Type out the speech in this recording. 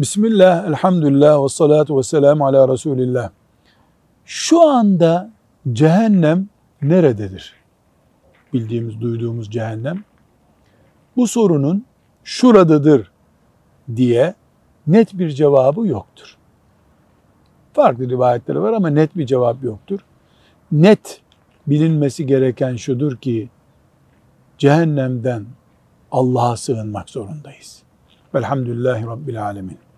Bismillah, elhamdülillah ve salatu ve selamu ala Resulillah. Şu anda cehennem nerededir? Bildiğimiz, duyduğumuz cehennem. Bu sorunun şuradadır diye net bir cevabı yoktur. Farklı rivayetleri var ama net bir cevap yoktur. Net bilinmesi gereken şudur ki cehennemden Allah'a sığınmak zorundayız. Velhamdülillahi Rabbil Alemin.